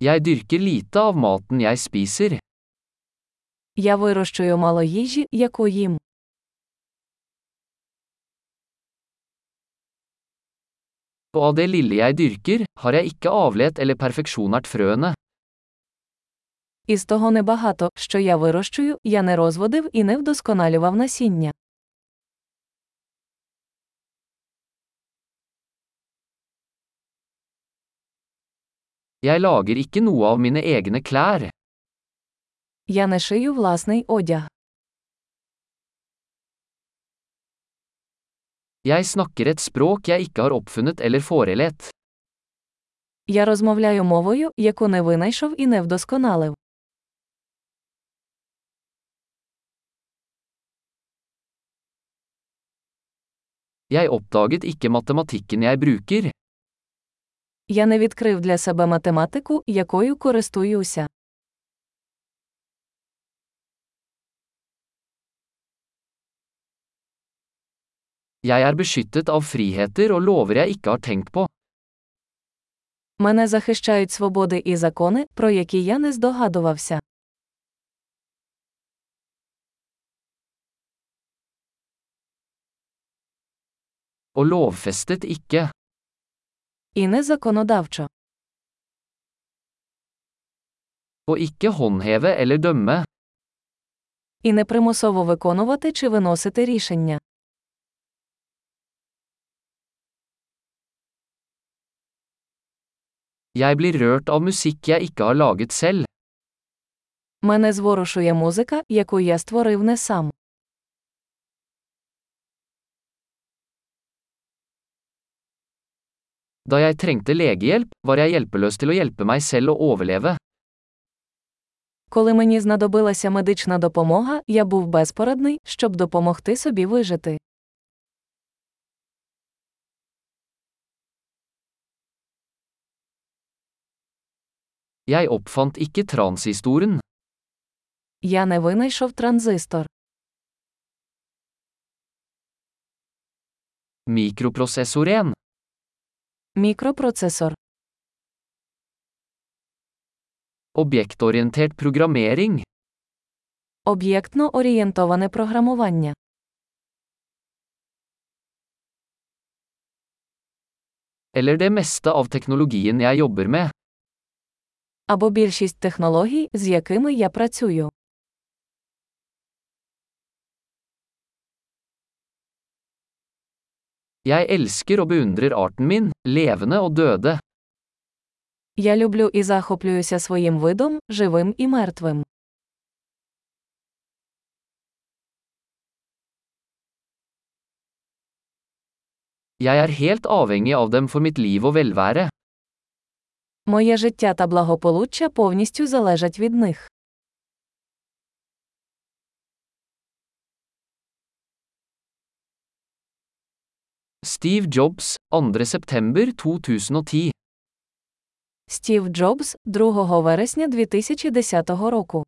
Jeg dyrker lite av maten jeg spiser. Я вирощую мало їжі, яку їм. Og av det lille jeg dyrker, har jeg ikke avlet eller perfeksjonert frøene. Із того небагато, що я вирощую, я не розводив і не вдосконалював насіння. Jeg lager ikke noe av mine egne klær. Я не шию власний одяг. Jeg snakker et språk jeg ikke har oppfunnet eller forelet. Я розмовляю мовою, яку не винайшов і не вдосконалив. Jeg oppdaget ikke matematikken jeg bruker. Я не відкрив для себе математику, якою користуюся. Jeg er beskyttet av friheter og lover jeg ikke har tenkt på. Мене захищають свободи і закони, про які я не здогадувався. Og lovfestet ikke. І не законодавчо. Og ikke håndheve eller dømme. І не примусово виконувати чи виносити рішення. Jeg blir rørt av musikk jeg ikke har laget selv. Мене зворушує музика, яку я створив не сам. Da jeg trengte legehjelp, var jeg hjelpeløs til å hjelpe meg selv å overleve. Коли мені знадобилася медична допомога, я був безпорадний, щоб допомогти собі вижити. Jeg oppfant ikke transistoren. Я не винайшов транзистор. Mikroprosessoren. Мікропроцесор. Objektorientert programmering. Об'єктно орієнтоване програмування. Eller det meste av teknologien jeg jobber med. Або більшість технологій, з якими я працюю. Jeg elsker og beundrer arten min, levende og døde. Я люблю і захоплююся своїм видом, живим і мертвим. Jeg er helt avhengig av dem for mitt liv og velvære. Моє життя та благополуччя повністю залежать від них. Steve Jobs, 2. september 2010. Стів Джобс, 2 вересня 2010 року.